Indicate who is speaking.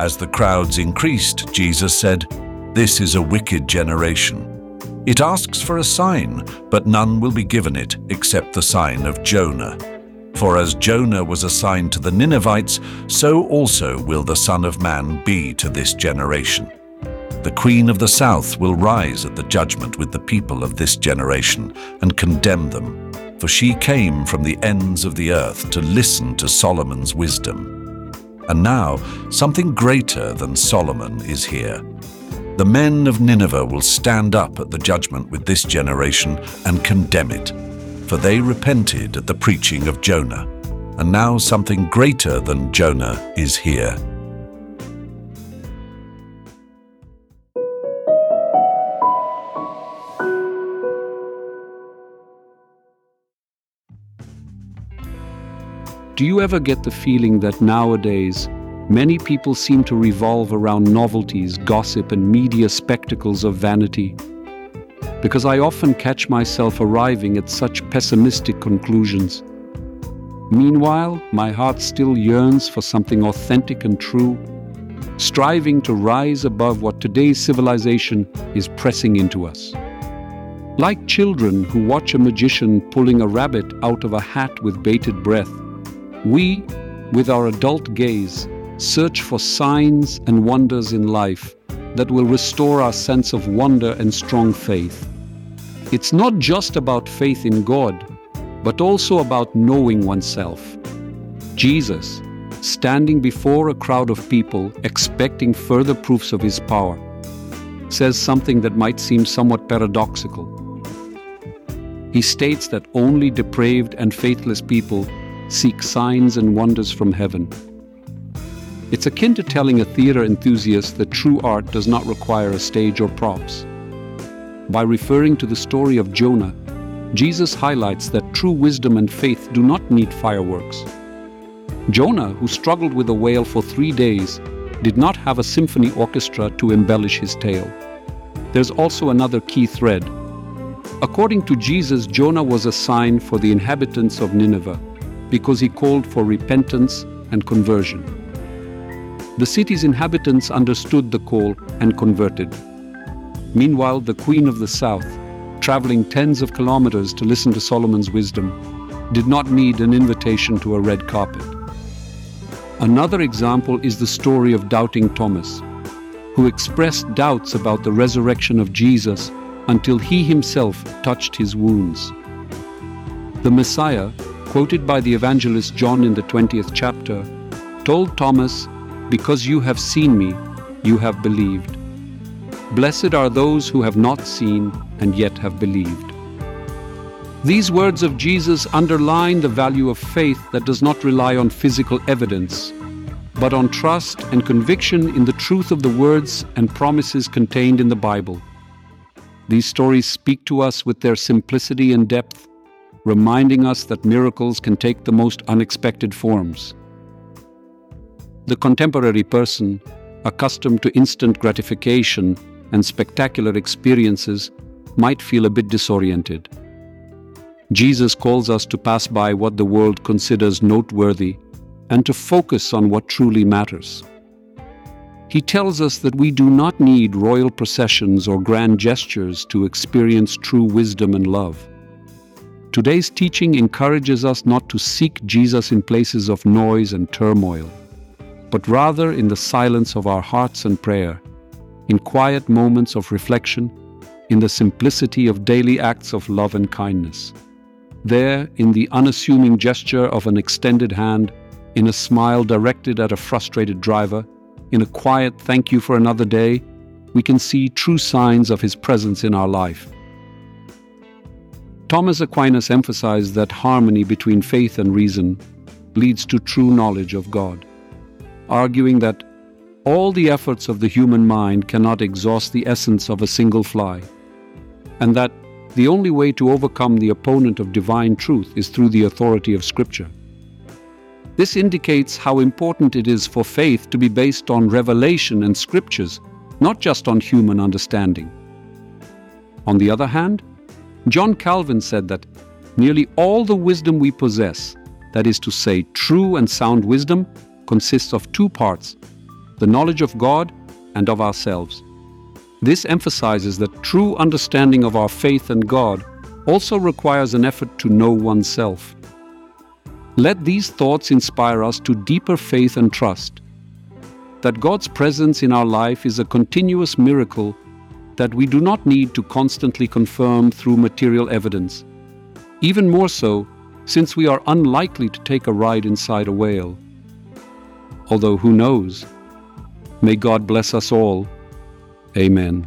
Speaker 1: As the crowds increased, Jesus said, This is a wicked generation. It asks for a sign, but none will be given it except the sign of Jonah. For as Jonah was a sign to the Ninevites, so also will the Son of Man be to this generation. The Queen of the South will rise at the judgment with the people of this generation and condemn them, for she came from the ends of the earth to listen to Solomon's wisdom. And now, something greater than Solomon is here. The men of Nineveh will stand up at the judgment with this generation and condemn it, for they repented at the preaching of Jonah. And now something greater than Jonah is here.
Speaker 2: Do you ever get the feeling that nowadays many people seem to revolve around novelties, gossip, and media spectacles of vanity? Because I often catch myself arriving at such pessimistic conclusions. Meanwhile, my heart still yearns for something authentic and true, striving to rise above what today's civilization is pressing into us. Like children who watch a magician pulling a rabbit out of a hat with bated breath, we, with our adult gaze, search for signs and wonders in life that will restore our sense of wonder and strong faith. It's not just about faith in God, but also about knowing oneself. Jesus, standing before a crowd of people expecting further proofs of his power, says something that might seem somewhat paradoxical. He states that only depraved and faithless people seek signs and wonders from heaven. It's akin to telling a theater enthusiast that true art does not require a stage or props. By referring to the story of Jonah, Jesus highlights that true wisdom and faith do not need fireworks. Jonah, who struggled with a whale for three days, did not have a symphony orchestra to embellish his tale. There's also another key thread. According to Jesus, Jonah was a sign for the inhabitants of Nineveh because he called for repentance and conversion. The city's inhabitants understood the call and converted. Meanwhile, the Queen of the South, traveling tens of kilometers to listen to Solomon's wisdom, did not need an invitation to a red carpet. Another example is the story of doubting Thomas, who expressed doubts about the resurrection of Jesus until he himself touched his wounds. The Messiah, quoted by the evangelist John in the 20th chapter, told Thomas, Because you have seen me, you have believed. Blessed are those who have not seen and yet have believed. These words of Jesus underline the value of faith that does not rely on physical evidence, but on trust and conviction in the truth of the words and promises contained in the Bible. These stories speak to us with their simplicity and depth reminding us that miracles can take the most unexpected forms. The contemporary person, accustomed to instant gratification and spectacular experiences, might feel a bit disoriented. Jesus calls us to pass by what the world considers noteworthy and to focus on what truly matters. He tells us that we do not need royal processions or grand gestures to experience true wisdom and love. Today's teaching encourages us not to seek Jesus in places of noise and turmoil, but rather in the silence of our hearts and prayer, in quiet moments of reflection, in the simplicity of daily acts of love and kindness. There, in the unassuming gesture of an extended hand, in a smile directed at a frustrated driver, in a quiet thank you for another day, we can see true signs of His presence in our life. Thomas Aquinas emphasized that harmony between faith and reason leads to true knowledge of God, arguing that all the efforts of the human mind cannot exhaust the essence of a single fly, and that the only way to overcome the opponent of divine truth is through the authority of Scripture. This indicates how important it is for faith to be based on revelation and Scriptures, not just on human understanding. On the other hand, John Calvin said that nearly all the wisdom we possess, that is to say, true and sound wisdom, consists of two parts the knowledge of God and of ourselves. This emphasizes that true understanding of our faith and God also requires an effort to know oneself. Let these thoughts inspire us to deeper faith and trust that God's presence in our life is a continuous miracle that we do not need to constantly confirm through material evidence. Even more so, since we are unlikely to take a ride inside a whale. Although who knows? May God bless us all. Amen.